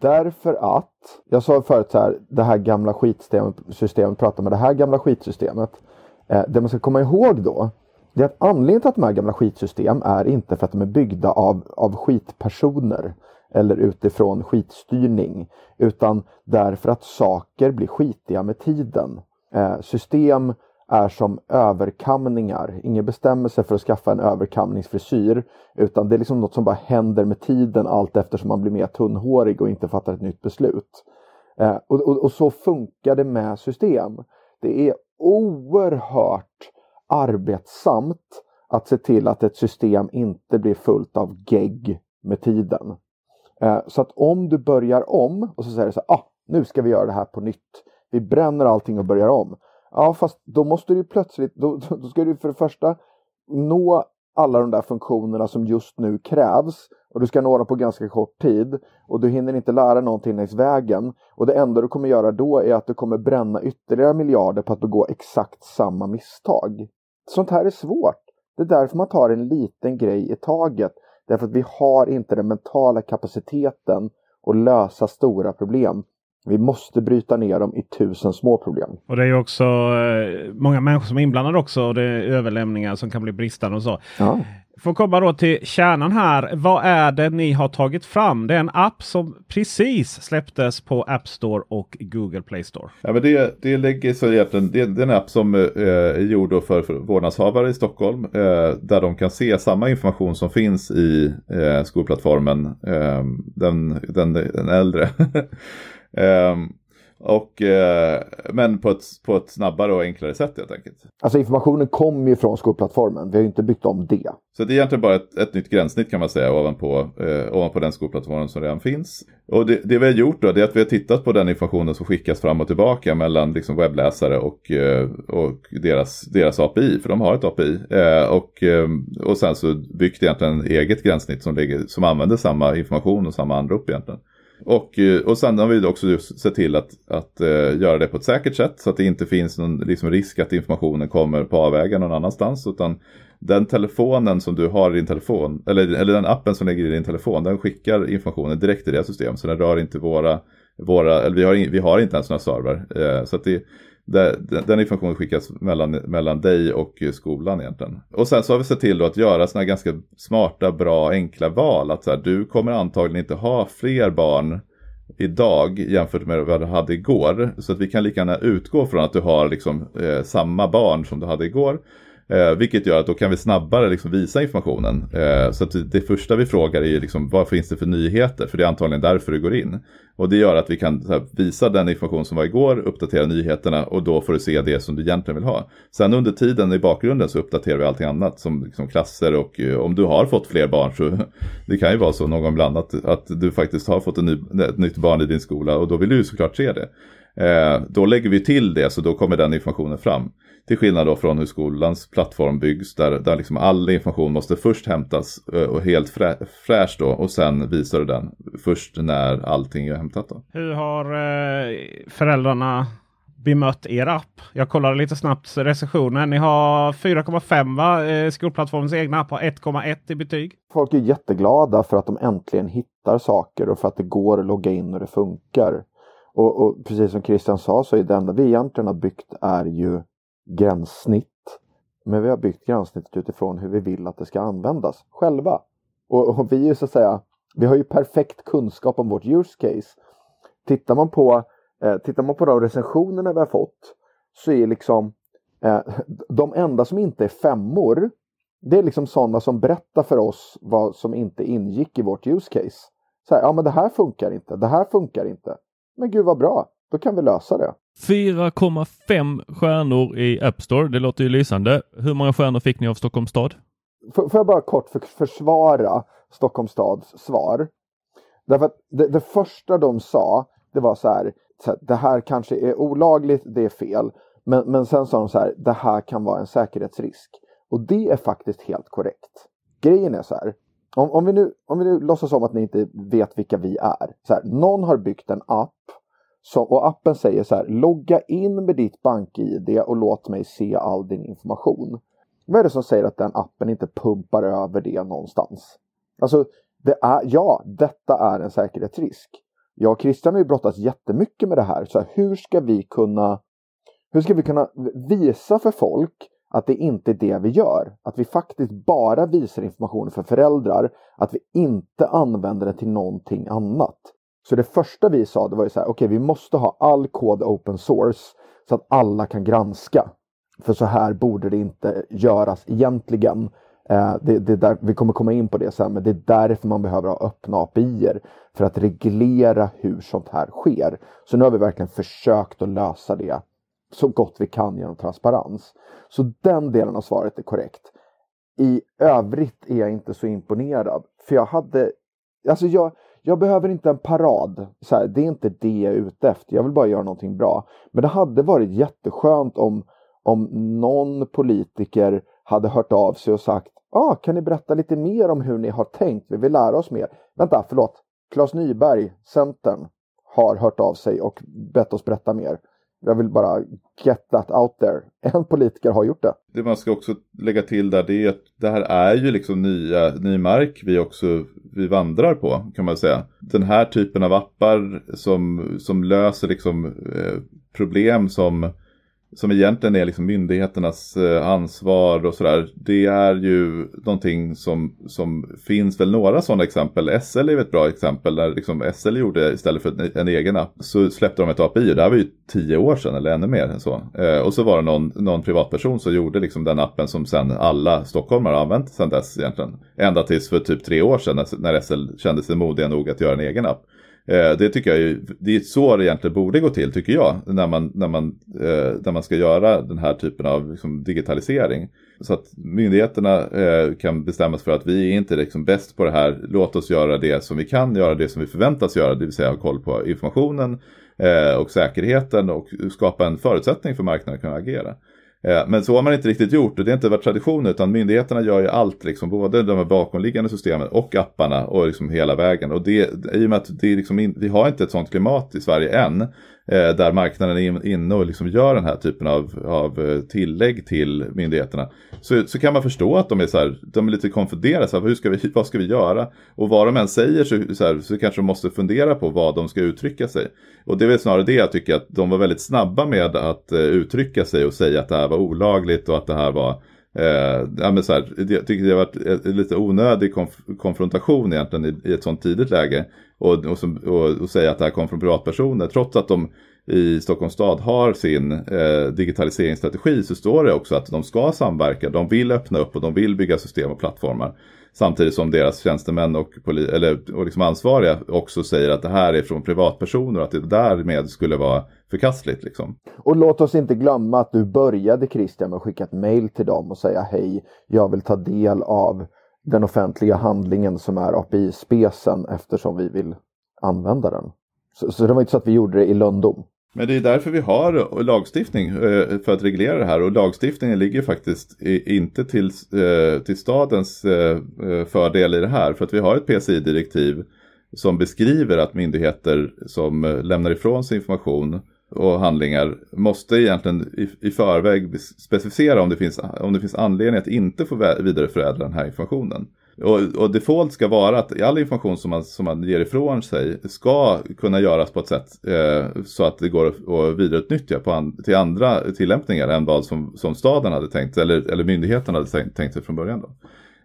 Därför att, jag sa förut så här, det här gamla skitsystemet, prata pratar med det här gamla skitsystemet. Eh, det man ska komma ihåg då, det är att anledningen till att de här gamla skitsystem är inte för att de är byggda av, av skitpersoner eller utifrån skitstyrning, utan därför att saker blir skitiga med tiden. Eh, system är som överkamningar. Ingen bestämmelse för att skaffa en överkamningsfrisyr utan det är liksom något som bara händer med tiden allt eftersom man blir mer tunnhårig och inte fattar ett nytt beslut. Eh, och, och, och så funkar det med system. Det är oerhört arbetsamt att se till att ett system inte blir fullt av gegg med tiden. Eh, så att om du börjar om och så säger du så här, ah, nu ska vi göra det här på nytt. Vi bränner allting och börjar om. Ja, fast då måste du plötsligt, då, då ska du för det första nå alla de där funktionerna som just nu krävs och du ska nå dem på ganska kort tid och du hinner inte lära någonting längs vägen och det enda du kommer göra då är att du kommer bränna ytterligare miljarder på att begå exakt samma misstag. Sånt här är svårt. Det är därför man tar en liten grej i taget. Därför att vi har inte den mentala kapaciteten att lösa stora problem. Vi måste bryta ner dem i tusen små problem. Och det är ju också eh, många människor som är inblandade också. Och det är överlämningar som kan bli bristande och så. Ja. Får komma då till kärnan här. Vad är det ni har tagit fram? Det är en app som precis släpptes på App Store och Google Play Store. Ja, men det, det lägger så egentligen, det, det är en app som eh, är gjord för, för vårdnadshavare i Stockholm. Eh, där de kan se samma information som finns i eh, skolplattformen. Eh, den, den, den äldre. [LAUGHS] Um, och, eh, men på ett, på ett snabbare och enklare sätt helt enkelt. Alltså informationen kommer ju från skolplattformen. Vi har ju inte byggt om det. Så det är egentligen bara ett, ett nytt gränssnitt kan man säga ovanpå, eh, ovanpå den skolplattformen som redan finns. Och det, det, vi har gjort då är att vi har tittat på den informationen som skickas fram och tillbaka mellan liksom webbläsare och, eh, och deras, deras API. För de har ett API. Eh, och, eh, och sen så byggt egentligen eget gränssnitt som, ligger, som använder samma information och samma anrop egentligen. Och, eh, och sen har vi också sett till att, att uh, göra det på ett säkert sätt så att det inte finns någon liksom, risk att informationen kommer på avvägar någon annanstans. Utan den telefonen som du har i din telefon, eller, eller den appen som ligger i din telefon, den skickar informationen direkt till det system. Så den rör inte våra, våra eller vi har, vi har inte ens några server. Uh, eh, så att det, den informationen skickas mellan, mellan dig och skolan egentligen. Och sen så har vi sett till att göra sådana ganska smarta, bra, enkla val. Att så här, du kommer antagligen inte ha fler barn idag jämfört med vad du hade igår. Så att vi kan lika gärna utgå från att du har liksom, eh, samma barn som du hade igår. Eh, vilket gör att då kan vi snabbare liksom visa informationen. Eh, så att det första vi frågar är liksom, vad finns det för nyheter? För det är antagligen därför du går in. Och det gör att vi kan här, visa den information som var igår, uppdatera nyheterna och då får du se det som du egentligen vill ha. Sen under tiden i bakgrunden så uppdaterar vi allting annat som liksom klasser och eh, om du har fått fler barn så [LAUGHS] det kan ju vara så någon bland att, att du faktiskt har fått en ny, ett nytt barn i din skola och då vill du ju såklart se det. Eh, då lägger vi till det så då kommer den informationen fram. Till skillnad då från hur skolans plattform byggs där, där liksom all information måste först hämtas eh, och helt frä, fräsch då och sen visar du den först när allting är hämtat. Då. Hur har eh, föräldrarna bemött er app? Jag kollade lite snabbt recensionen. Ni har 4,5 va? Eh, skolplattformens egna app har 1,1 i betyg. Folk är jätteglada för att de äntligen hittar saker och för att det går att logga in och det funkar. Och, och, precis som Christian sa så är det enda vi egentligen har byggt är ju gränssnitt. Men vi har byggt gränssnittet utifrån hur vi vill att det ska användas själva. Och, och vi är så att säga, vi har ju perfekt kunskap om vårt use case. Tittar man på, eh, tittar man på de recensionerna vi har fått så är liksom eh, de enda som inte är femmor det är liksom sådana som berättar för oss vad som inte ingick i vårt use case. Så här, ja men det här funkar inte, det här funkar inte. Men gud vad bra, då kan vi lösa det. 4,5 stjärnor i App Store. Det låter ju lysande. Hur många stjärnor fick ni av Stockholms stad? Får, får jag bara kort för, försvara Stockholms stads svar? Därför att det, det, första de sa, det var så här, så här, det här kanske är olagligt, det är fel. Men, men sen sa de så här, det här kan vara en säkerhetsrisk. Och det är faktiskt helt korrekt. Grejen är så här, om, om, vi, nu, om vi nu låtsas om att ni inte vet vilka vi är. Så här, någon har byggt en app så, och appen säger så här, logga in med ditt bank-id och låt mig se all din information. Vad är det som säger att den appen inte pumpar över det någonstans? Alltså, det är, ja, detta är en säkerhetsrisk. Jag och Christian har ju brottats jättemycket med det här. Så här, hur ska vi kunna hur ska vi kunna visa för folk att det inte är det vi gör? Att vi faktiskt bara visar information för föräldrar, att vi inte använder det till någonting annat. Så det första vi sa det var ju så här, okej okay, vi måste ha all kod open source så att alla kan granska. För så här borde det inte göras egentligen. Eh, det, det där, vi kommer komma in på det sen, men det är därför man behöver ha öppna API för att reglera hur sånt här sker. Så nu har vi verkligen försökt att lösa det så gott vi kan genom transparens. Så den delen av svaret är korrekt. i övrigt är jag inte så imponerad. För jag hade, alltså jag, jag behöver inte en parad. Så här, det är inte det jag är ute efter. Jag vill bara göra någonting bra. Men det hade varit jätteskönt om, om någon politiker hade hört av sig och sagt ah, kan ni berätta lite mer om hur ni har tänkt? Vi vill lära oss mer. Vänta, förlåt. Claes Nyberg, Centern, har hört av sig och bett oss berätta mer. Jag vill bara get that out there. [LAUGHS] En politiker har gjort det. Det man ska också lägga till där det är att det här är ju liksom nya, ny mark vi också vi vandrar på kan man säga. Den här typen av appar som, som löser liksom eh, problem som som egentligen är liksom myndigheternas eh, ansvar och sådär. Det är ju någonting som, som finns väl några sådana exempel. SL är ett bra exempel där liksom SL gjorde istället för en egen app så släppte de ett API. Det här var ju tio år sedan eller ännu mer än så. Eh, och så var det någon, någon privatperson som gjorde liksom den appen som sen alla stockholmare har använt sedan dess egentligen. Ända tills för typ tre år sedan när SL kände sig modiga nog att göra en egen app. Eh, det tycker jag ju, det är så det egentligen borde gå till tycker jag. När man, när man, eh, när man ska göra den här typen av liksom, digitalisering. Så att myndigheterna eh, kan bestämma sig för att vi är inte liksom bäst på det här. Låt oss göra det som vi kan göra, det som vi förväntas göra. Det vill säga ha koll på informationen och säkerheten och skapa en förutsättning för marknaden att kunna agera. Eh, men så har man inte riktigt gjort och det har inte varit tradition utan myndigheterna gör ju allt, liksom, både de bakomliggande systemen och apparna och liksom hela vägen. Och det, i och med att det liksom in, vi har inte ett sånt klimat i Sverige än, Eh, där marknaden är inne och liksom gör den här typen av, av eh, tillägg till myndigheterna. Så, så kan man förstå att de är, så här, de är lite konfunderade, så här, hur ska vi, [LAUGHS] vad ska vi göra? Och vad de än säger så, så, här, så kanske de måste fundera på vad de ska uttrycka sig. Och det är väl snarare det jag tycker att de var väldigt snabba med att eh, uttrycka sig och säga att det här var olagligt och att det här var Eh, ja, men så här, jag tycker det har varit lite onödig konf konfrontation egentligen i, i, ett sånt tidigt läge. Och, och, som, och, och, säga att det här kom från privatpersoner. Trots att de i Stockholms stad har sin eh, digitaliseringsstrategi så står det också att de ska samverka. De vill öppna upp och de vill bygga system och plattformar. Samtidigt som deras tjänstemän och, eller, och liksom ansvariga också säger att det här är från privatpersoner och att det därmed skulle vara förkastligt. Liksom. Och låt oss inte glömma att du började Christian med att skicka ett mail till dem och säga hej, jag vill ta del av den offentliga handlingen som är API-specen eftersom vi vill använda den. Så, så det var inte så att vi gjorde det i lönndom. Men det är därför vi har eh, lagstiftning eh, för att reglera det här och lagstiftningen ligger faktiskt inte till, eh, till stadens fördel i det här för att vi har ett PCI-direktiv som beskriver att myndigheter som lämnar ifrån sig information och handlingar måste egentligen i, i förväg specificera om det, finns, om det finns anledning att inte få vidareförädla den här informationen. Och, och default ska vara att all information som man, som man ger ifrån sig ska kunna göras på ett sätt eh, så att det går att vidareutnyttja på an, till andra tillämpningar än vad som, som staden hade tänkt eller, eller myndigheten hade tänkt, tänkt sig från början. Då.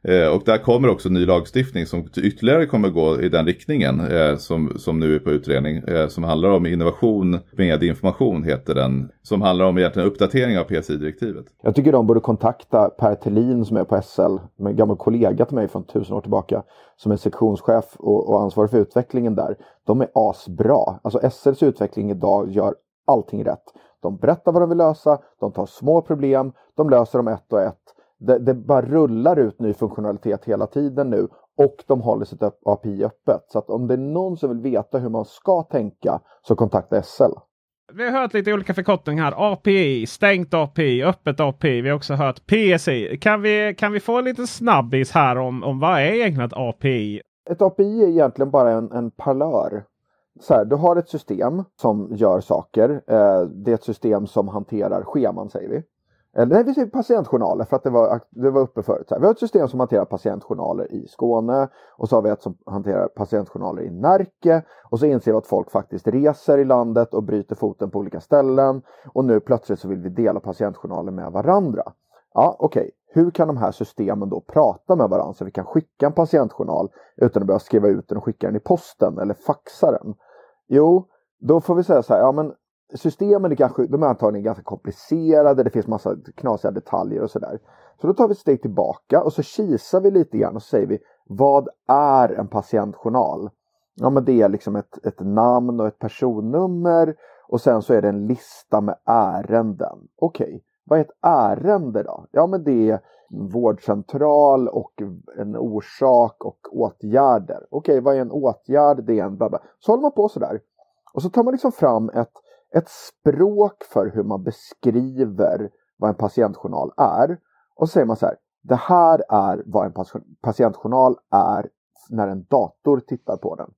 Eh, och där kommer också ny lagstiftning som ytterligare kommer gå i den riktningen eh, som, som nu är på utredning. Eh, som handlar om innovation med information heter den. Som handlar om egentligen uppdatering av PSI-direktivet. Jag tycker de borde kontakta Per Thelin som är på SL, en gammal kollega till mig från tusen år tillbaka. Som är sektionschef och, och ansvarig för utvecklingen där. De är asbra. Alltså SLs utveckling idag gör allting rätt. De berättar vad de vill lösa, de tar små problem, de löser dem ett och ett det, det bara rullar ut ny funktionalitet hela tiden nu och de håller sitt API öppet. Så att om det är någon som vill veta hur man ska tänka så kontakta SL. Vi har hört lite olika förkortningar här. API, stängt API, öppet API. Vi har också hört PSI. Kan vi, kan vi få en liten snabbis här om, om vad är egentligen ett API? Ett API är egentligen bara en, en parlör. Så här, du har ett system som gör saker. Eh, det är ett system som hanterar scheman säger vi. Eller nej, vi säger patientjournaler för att det var, det var uppe förut. vi har ett system som hanterar patientjournaler i Skåne och så har vi ett som hanterar patientjournaler i Närke och så inser vi att folk faktiskt reser i landet och bryter foten på olika ställen och nu plötsligt så vill vi dela patientjournaler med varandra. Ja, okej. Okay. Hur kan de här systemen då prata med varandra så vi kan skicka en patientjournal utan att behöva skriva ut den och skicka den i posten eller faxa den? Jo, då får vi säga så här, ja men systemen är kanske, de är antagligen ganska komplicerade, det finns massa knasiga detaljer och sådär. Så då tar vi ett steg tillbaka och så kisar vi lite grann och så säger vi vad är en patientjournal? Ja men det är liksom ett, ett namn och ett personnummer och sen så är det en lista med ärenden. Okej, okay. vad är ett ärende då? Ja, men det är vårdcentral och en orsak och åtgärder. Okej, vad är en åtgärd? Det är en bla bla. Så håller man på sådär. Och så tar man liksom fram ett, ett språk för hur man beskriver vad en patientjournal är. Och så säger man så här. Det här är vad en patientjournal är när en dator tittar på den.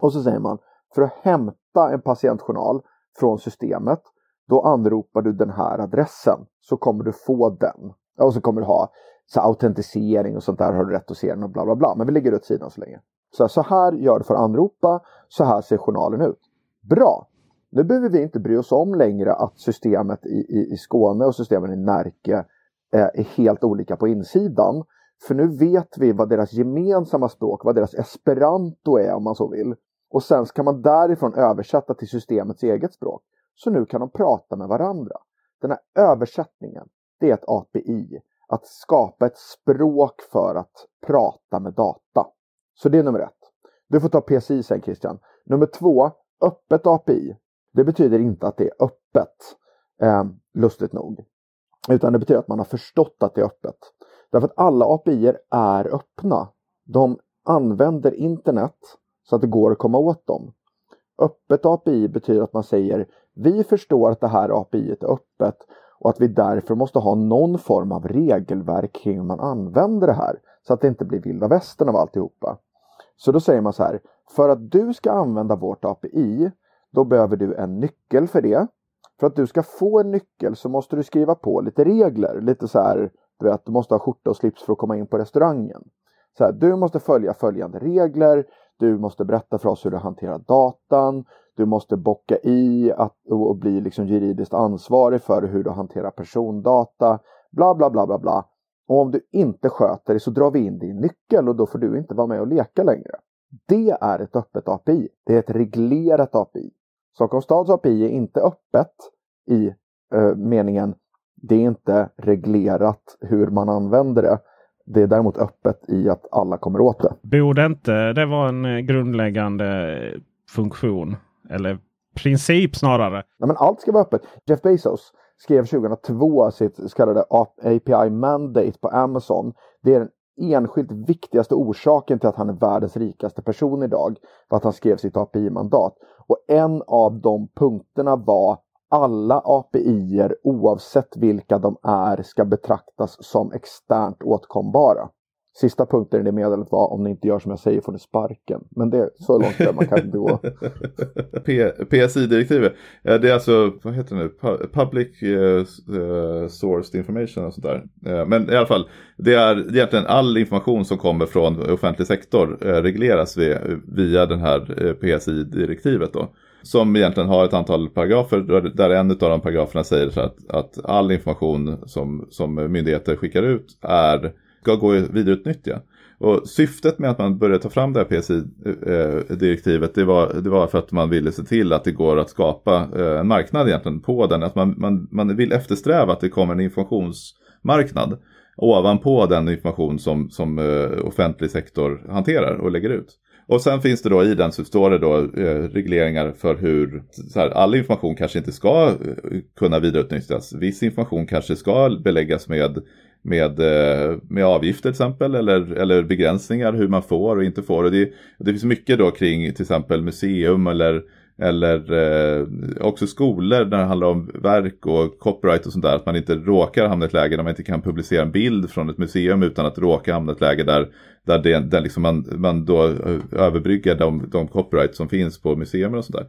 Och så säger man för att hämta en patientjournal från systemet då anropar du den här adressen så kommer du få den. Och så kommer du ha så autentisering och sånt där har du rätt att se den och bla bla bla. Men vi lägger det åt sidan så länge. Så, så här gör du för att anropa, så här ser journalen ut. Bra! Nu behöver vi inte bry oss om längre att systemet i, i, i Skåne och systemen i Närke eh, är helt olika på insidan. För nu vet vi vad deras gemensamma språk, vad deras esperanto är om man så vill. Och sen kan man därifrån översätta till systemets eget språk. Så nu kan de prata med varandra. Den här översättningen, det är ett API. Att skapa ett språk för att prata med data. Så det är nummer ett. Du får ta PCI sen Christian. Nummer två, öppet API. Det betyder inte att det är öppet, eh, lustigt nog. Utan det betyder att man har förstått att det är öppet. Därför att alla API är öppna. De använder internet så att det går att komma åt dem. Öppet API betyder att man säger vi förstår att det här API är öppet och att vi därför måste ha någon form av regelverk kring hur man använder det här så att det inte blir vilda västern av alltihopa. Så då säger man så här, för att du ska använda vårt API då behöver du en nyckel för det. För att du ska få en nyckel så måste du skriva på lite regler. Lite så här, du vet, du måste ha skjorta och slips för att komma in på restaurangen. Så här, du måste följa följande regler. Du måste berätta för oss hur du hanterar datan. Du måste bocka i att, och bli liksom juridiskt ansvarig för hur du hanterar persondata. Bla, bla, bla, bla, bla. Och om du inte sköter det så drar vi in din nyckel och då får du inte vara med och leka längre. Det är ett öppet API. Det är ett reglerat API. Stockholms stads API är inte öppet i eh, meningen det är inte reglerat hur man använder det. Det är däremot öppet i att alla kommer åt det. Borde inte det vara en eh, grundläggande funktion? Eller princip snarare? Nej, men allt ska vara öppet. Jeff Bezos skrev 2002 sitt så kallade API Mandate på Amazon. Det är den enskilt viktigaste orsaken till att han är världens rikaste person idag. var att han skrev sitt API-mandat. Och en av de punkterna var alla API oavsett vilka de är ska betraktas som externt åtkombara. Sista punkten i det meddelandet var om ni inte gör som jag säger får ni sparken. Men det är så långt där man kan inte gå. [LAUGHS] PSI-direktivet, det är alltså, vad heter det nu, Public uh, Sourced Information och sånt Uh, men i alla fall, det är egentligen all information som kommer från offentlig sektor uh, regleras via, via den här PSI-direktivet då som egentligen har ett antal paragrafer där en av de paragraferna säger så att, att all information som, som myndigheter skickar ut är, ska gå att vidareutnyttja. Och syftet med att man började ta fram det här PSI-direktivet eh, det var, det var för att man ville se till att det går att skapa eh, en marknad egentligen på den. Att man, man, man vill eftersträva att det kommer en informationsmarknad ovanpå den information som, som eh, offentlig sektor hanterar och lägger ut. Och sen finns det då i den så står det då eh, regleringar för hur så här, all information kanske inte ska kunna vidareutnyttjas. Viss information kanske ska beläggas med, med, eh, med avgifter till exempel eller, eller begränsningar hur man får och inte får. Och det, det finns mycket då kring till exempel museum eller eller eh, också skolor när det handlar om verk och copyright och sånt där. Att man inte råkar hamna i ett läge där man inte kan publicera en bild från ett museum utan att råka hamna i ett läge där, där, det, där liksom man, man då eh, överbryggar de, de copyright som finns på museum och sånt där.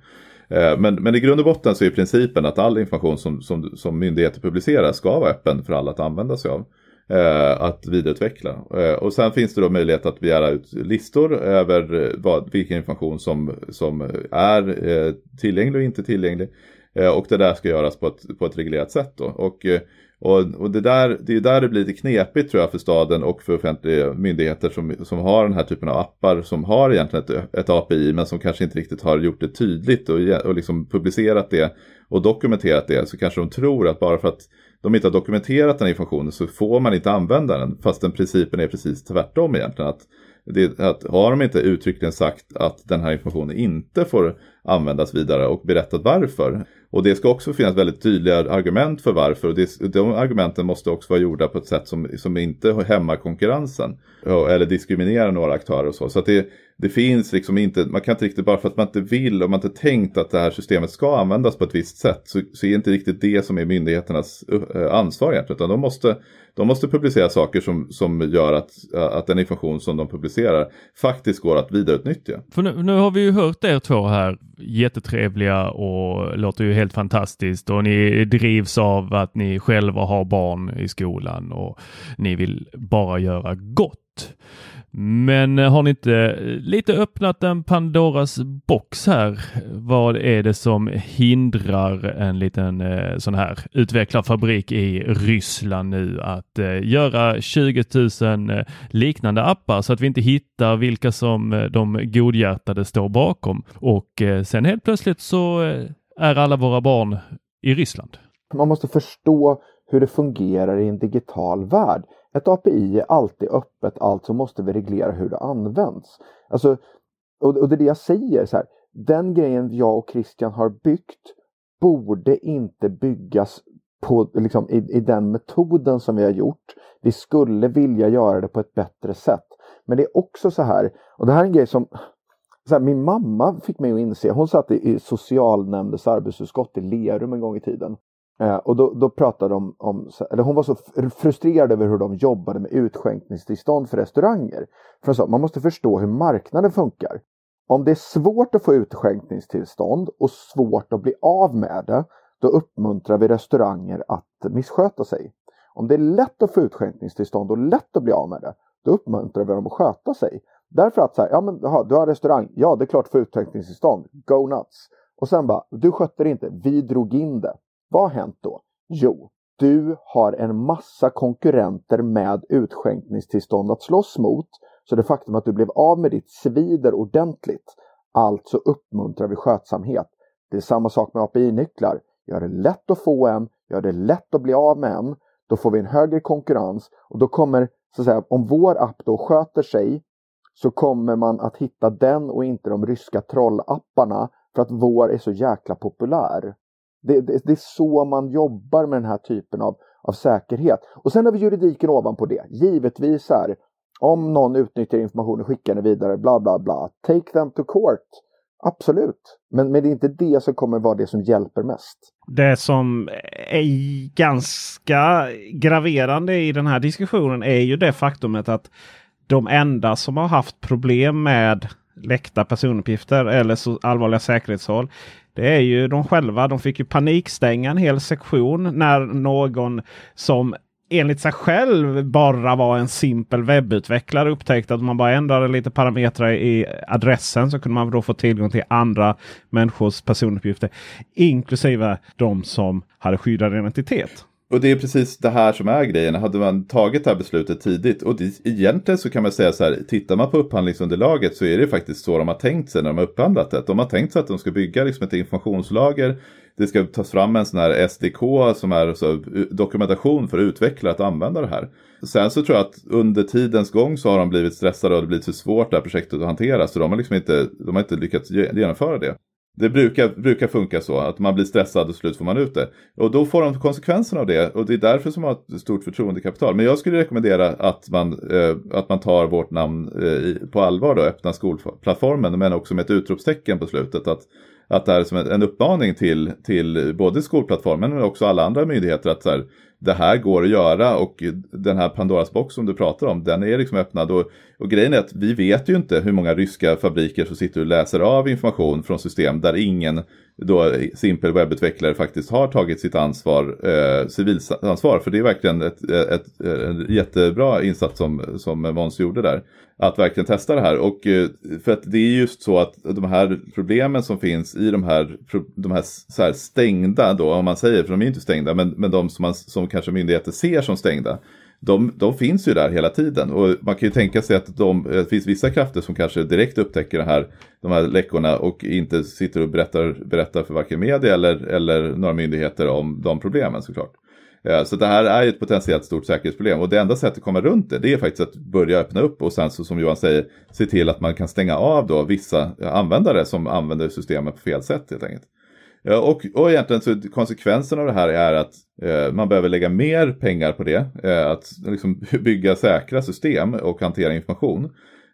Eh, men, men i grund och botten så är principen att all information som, som, som myndigheter publicerar ska vara öppen för alla att använda sig av eh, Eh, att vidareutveckla. Eh, och sen finns det då möjlighet att begära ut listor över eh, vad, vilken information som, som är eh, tillgänglig och inte tillgänglig. Eh, och det där ska göras på ett, på ett reglerat sätt. Då. Och, eh, och, och det, där, det är där det blir lite knepigt tror jag för staden och för offentliga myndigheter som, som har den här typen av appar som har egentligen ett, ett API men som kanske inte riktigt har gjort det tydligt och, och liksom publicerat det och dokumenterat det så kanske de tror att bara för att de inte har dokumenterat den här informationen så får man inte använda den. Fast den principen är precis tvärtom egentligen. Att, det, att har de inte uttryckligen sagt att den här informationen inte får användas vidare och berättat varför. Och det ska också finnas väldigt tydliga argument för varför. Och det, de argumenten måste också vara gjorda på ett sätt som, som inte hämmar konkurrensen. Eller diskriminerar några aktörer och så. Så att det, det finns liksom inte, man kan inte riktigt, bara för att man inte vill och man inte tänkt att det här systemet ska användas på ett visst sätt så, så är inte riktigt det som är myndigheternas eh, ansvar egentligen. Utan de måste, de måste publicera saker som, som gör att, att den information som de publicerar faktiskt går att vidareutnyttja. För nu, nu har vi ju hört er två här, jättetrevliga och låter ju helt fantastiskt och ni drivs av att ni själva har barn i skolan och ni vill bara göra gott. Men eh, har ni inte eh, lite öppnat en Pandoras box här? Vad är det som hindrar en liten eh, sån här utvecklarfabrik i Ryssland nu att eh, göra 20 000 eh, liknande appar så att vi inte hittar vilka som eh, de godhjärtade står bakom och eh, sen helt plötsligt så eh, är alla våra barn i Ryssland. Man måste förstå hur det fungerar i en digital värld. Ett API är alltid öppet, alltså måste vi reglera hur det används. Alltså, och, och det är det jag säger, så här, den grejen jag och Christian har byggt borde inte byggas på, liksom, i, i den metoden som vi har gjort. Vi skulle vilja göra det på ett bättre sätt. Men det är också så här, och det här är en grej som så här, min mamma fick mig att inse, hon satt i socialnämndens arbetsutskott i Lerum en gång i tiden. Eh, och då, då pratade de om, eller hon var så frustrerad över hur de jobbade med utskänkningstillstånd för restauranger. För sa, man måste förstå hur marknaden funkar. Om det är svårt att få utskänkningstillstånd och svårt att bli av med det, då uppmuntrar vi restauranger att missköta sig. Om det är lätt att få utskänkningstillstånd och lätt att bli av med det, då uppmuntrar vi dem att sköta sig. Därför att så här, ja men aha, du har restaurang, ja det är klart få utskänkningstillstånd, go nuts. Och sen bara, du skötte det inte, vi drog in det. Vad har hänt då? Jo, du har en massa konkurrenter med utskänkningstillstånd att slåss mot. Så det faktum att du blev av med ditt svider ordentligt. Alltså uppmuntrar vi skötsamhet. Det är samma sak med API-nycklar. Gör det lätt att få en, gör det lätt att bli av med en. Då får vi en högre konkurrens och då kommer, så att säga, om vår app då sköter sig så kommer man att hitta den och inte de ryska trollapparna för att vår är så jäkla populär. Det, det, det, är så man jobbar med den här typen av, av säkerhet. Och sen har vi juridiken ovanpå det. Givetvis är om någon utnyttjar informationen, skickar den vidare, bla bla bla. Take them to court. Absolut. Men, men det är inte det som kommer vara det som hjälper mest. Det som är ganska graverande i den här diskussionen är ju det faktumet att de enda som har haft problem med läckta personuppgifter eller så allvarliga säkerhetshål. Det är ju de själva. De fick ju panikstänga en hel sektion när någon som enligt sig själv bara var en simpel webbutvecklare upptäckte att man bara ändrade lite parametrar i adressen så kunde man då få tillgång till andra människors personuppgifter. Inklusive de som hade skyddad identitet. Och det är precis det här som är grejen. Hade man tagit det här beslutet tidigt och det, egentligen så kan man säga så här, tittar man på upphandlingsunderlaget så är det faktiskt så de har tänkt sig när de har upphandlat det. De har tänkt sig att de ska bygga liksom ett informationslager. Det ska tas fram en sån här SDK som är så, dokumentation för utvecklare att använda det här. Sen så tror jag att under tidens gång så har de blivit stressade och det blivit för svårt det här projektet att hantera. Så de har liksom inte, de har inte lyckats genomföra det. Det brukar, brukar funka så, att man blir stressad och slut får man ut det. Och då får de konsekvenserna av det och det är därför som man har ett stort förtroendekapital. Men jag skulle rekommendera att man, eh, att man tar vårt namn eh, på allvar då, öppna skolplattformen, men också med ett utropstecken på slutet. Att, att det är som en uppmaning till, till både skolplattformen men också alla andra myndigheter att så här, det här går att göra och den här Pandoras box som du pratar om, den är liksom öppnad. Och, och grejen är att vi vet ju inte hur många ryska fabriker som sitter och läser av information från system där ingen då simpel webbutvecklare faktiskt har tagit sitt ansvar, eh, civilansvar. För det är verkligen ett, ett, ett, en jättebra insats som, som Måns gjorde där. Att verkligen testa det här. Och eh, för att det är just så att de här problemen som finns i de här, de här, så här stängda då, om man säger, för de är inte stängda, men, men de som, man, som kanske myndigheter ser som stängda de, de finns ju där hela tiden och man kan ju tänka sig att de, eh, det finns vissa krafter som kanske direkt upptäcker det här, de här läckorna och inte sitter och berättar, berättar för varken media eller, eller några myndigheter om de problemen såklart. Eh, så det här är ett potentiellt stort säkerhetsproblem och det enda sättet att komma runt det, det är faktiskt att börja öppna upp och sen så som Johan säger, se till att man kan stänga av då vissa användare som använder systemet på fel sätt helt enkelt. Eh, och, och egentligen så konsekvensen av det här är att Eh, man behöver lägga mer pengar på det. Eh, att liksom [LAUGHS] bygga säkra system och hantera information.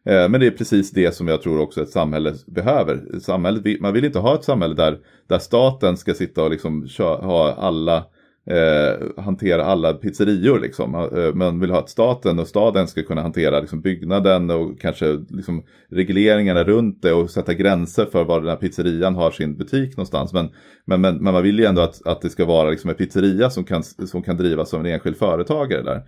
Eh, men det är precis det som jag tror också ett samhälle behöver. Samhället, man vill inte ha ett samhälle där, där staten ska sitta och liksom ha alla eh, hantera alla pizzerior. Liksom. Eh, man vill ha att staten och staden ska kunna hantera liksom, byggnaden och kanske liksom, regleringarna runt det och sätta gränser för var den här pizzerian har sin butik någonstans. Men, men, men, men man vill ju ändå att, att det ska vara liksom, en pizzeria som kan, som kan drivas som en enskild företagare. där.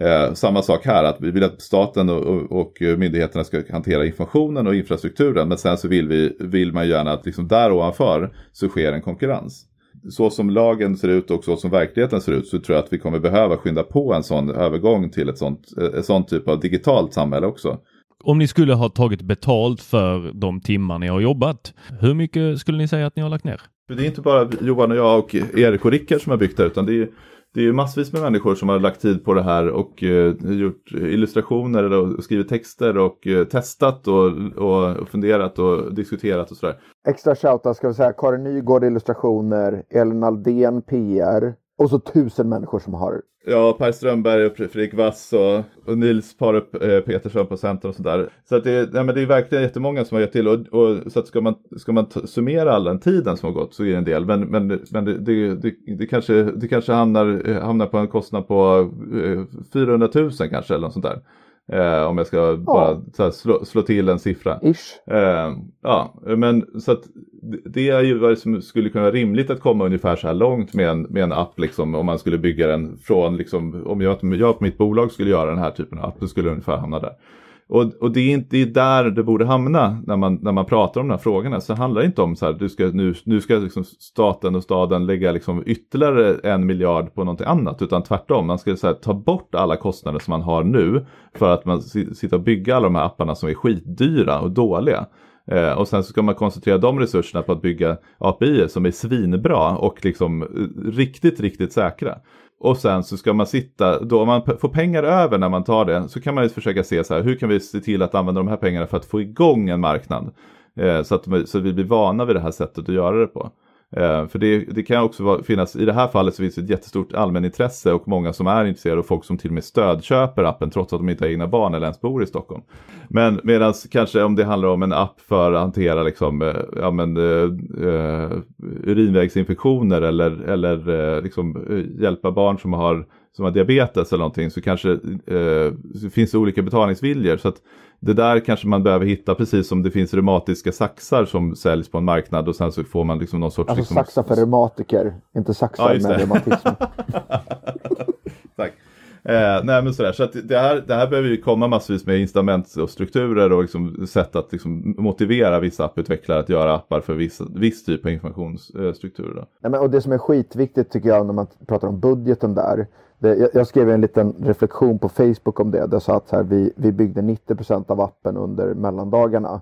Eh, samma sak här, att vi vill att staten och, och, och, myndigheterna ska hantera informationen och infrastrukturen. Men sen så vill, vi, vill man gärna att liksom där ovanför så sker en konkurrens så som lagen ser ut och så som verkligheten ser ut så tror jag att vi kommer behöva skynda på en sån övergång till ett sånt, ett sånt typ av digitalt samhälle också. Om ni skulle ha tagit betalt för de timmar ni har jobbat, hur mycket skulle ni säga att ni har lagt ner? Det är inte bara Johan och jag och Erik och Rickard som har byggt det utan det är det är ju massvis med människor som har lagt tid på det här och eh, gjort illustrationer och skrivit texter och eh, testat och, och funderat och diskuterat och sådär. Extra shoutout ska vi säga Karin Nygård illustrationer, Elin Aldén PR och så tusen människor som har Ja, Per Strömberg och Fredrik Wass och, och Nils Parup eh, Petersson på Centern och sådär. Så att det, nej, men det är verkligen jättemånga som har gett till och, och så att ska man, ska man summera all den tiden som har gått så är det en del. Men, men, men det, det, det, det kanske, det kanske hamnar, eh, hamnar på en kostnad på eh, 400 000 kanske eller något sånt där. Eh, om jag ska ja. bara här, slå, slå, till en siffra. Eh, ja, men så att det är ju vad som skulle kunna vara rimligt att komma ungefär så här långt med en, med en app liksom om man skulle bygga den från liksom om jag, jag på mitt bolag skulle göra den här typen av app, då skulle det ungefär hamna där. Och, och det är inte det är där det borde hamna när man, när man pratar om de här frågorna. Så handlar det inte om så här, du ska, nu, nu ska liksom staten och staden lägga liksom ytterligare en miljard på någonting annat. Utan tvärtom, man ska så här, ta bort alla kostnader som man har nu för att man sitter och bygga alla de här apparna som är skitdyra och dåliga. Eh, och sen så ska man koncentrera de resurserna på att bygga API som är svinbra och liksom eh, riktigt, riktigt säkra. Och sen så ska man sitta, då om man får pengar över när man tar det så kan man ju försöka se så här, hur kan vi se till att använda de här pengarna för att få igång en marknad? Eh, så, att, så att vi blir vana vid det här sättet att göra det på. Eh, för det, det, kan också vara, finnas, i det här fallet så finns det ett jättestort allmänintresse och många som är intresserade och folk som till och med stödköper appen trots att de inte har egna barn eller ens bor i Stockholm. Men medan kanske om det handlar om en app för att hantera liksom, eh, ja, men, uh, urinvägsinfektioner eller, eller uh, liksom, hjälpa barn som har, som har diabetes eller någonting så kanske uh, finns det olika betalningsviljor. Så att det där kanske man behöver hitta precis som det finns reumatiska saxar som säljs på en marknad och sen så får man liksom någon sorts... Alltså liksom... saxar för reumatiker, inte saxar ja, med reumatism. [LAUGHS] Tack. Eh, nej men sådär, så att det här, det här behöver ju komma massvis med incitament och strukturer och liksom sätt att liksom motivera vissa apputvecklare att göra appar för viss, viss typ av informationsstrukturer. Nej, men, och det som är skitviktigt tycker jag när man pratar om budgeten där, det, jag, jag, skrev en liten reflektion på Facebook om det. Där jag sa att här, vi, vi byggde 90% av appen under mellandagarna.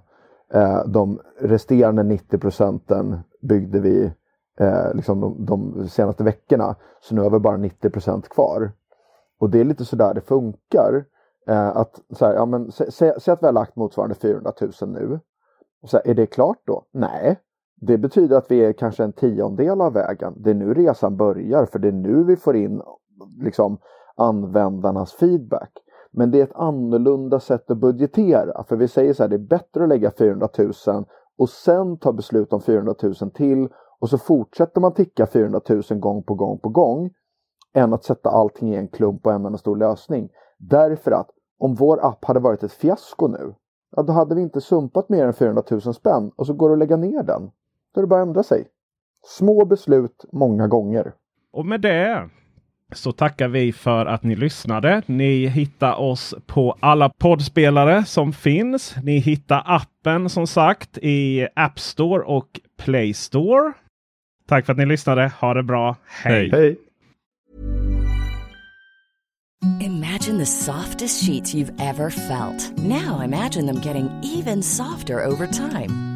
Eh, de resterande 90 procenten byggde vi eh, liksom de, de, senaste veckorna. Så nu har vi bara 90% kvar. Och det är lite sådär det funkar. Eh, att, så här, ja, men, Säg att vi har lagt motsvarande 400 000 nu. Och så här, är det klart då? Nej. Det betyder att vi är kanske en tiondel av vägen. Det är nu resan börjar för det är nu vi får in liksom, användarnas feedback. Men det är ett annorlunda sätt att budgetera. För vi säger så här, det är bättre att lägga 400 000 och sen ta beslut om 400 000 till och så fortsätter man ticka 400 000 gång på gång på gång än att sätta allting i en klump och en enda stor lösning. Därför att om vår app hade varit ett fiasko nu, ja, då hade vi inte sumpat mer än 400 000 spänn och så går det att lägga ner den. Då är det bara att ändra sig. Små beslut många gånger. Och med det så tackar vi för att ni lyssnade. Ni hittar oss på alla poddspelare som finns. Ni hittar appen som sagt i App Store och Play Store. Tack för att ni lyssnade. Ha det bra. Hej! Hej. Imagine the softest sheets you've ever felt. Now imagine them getting even softer over time.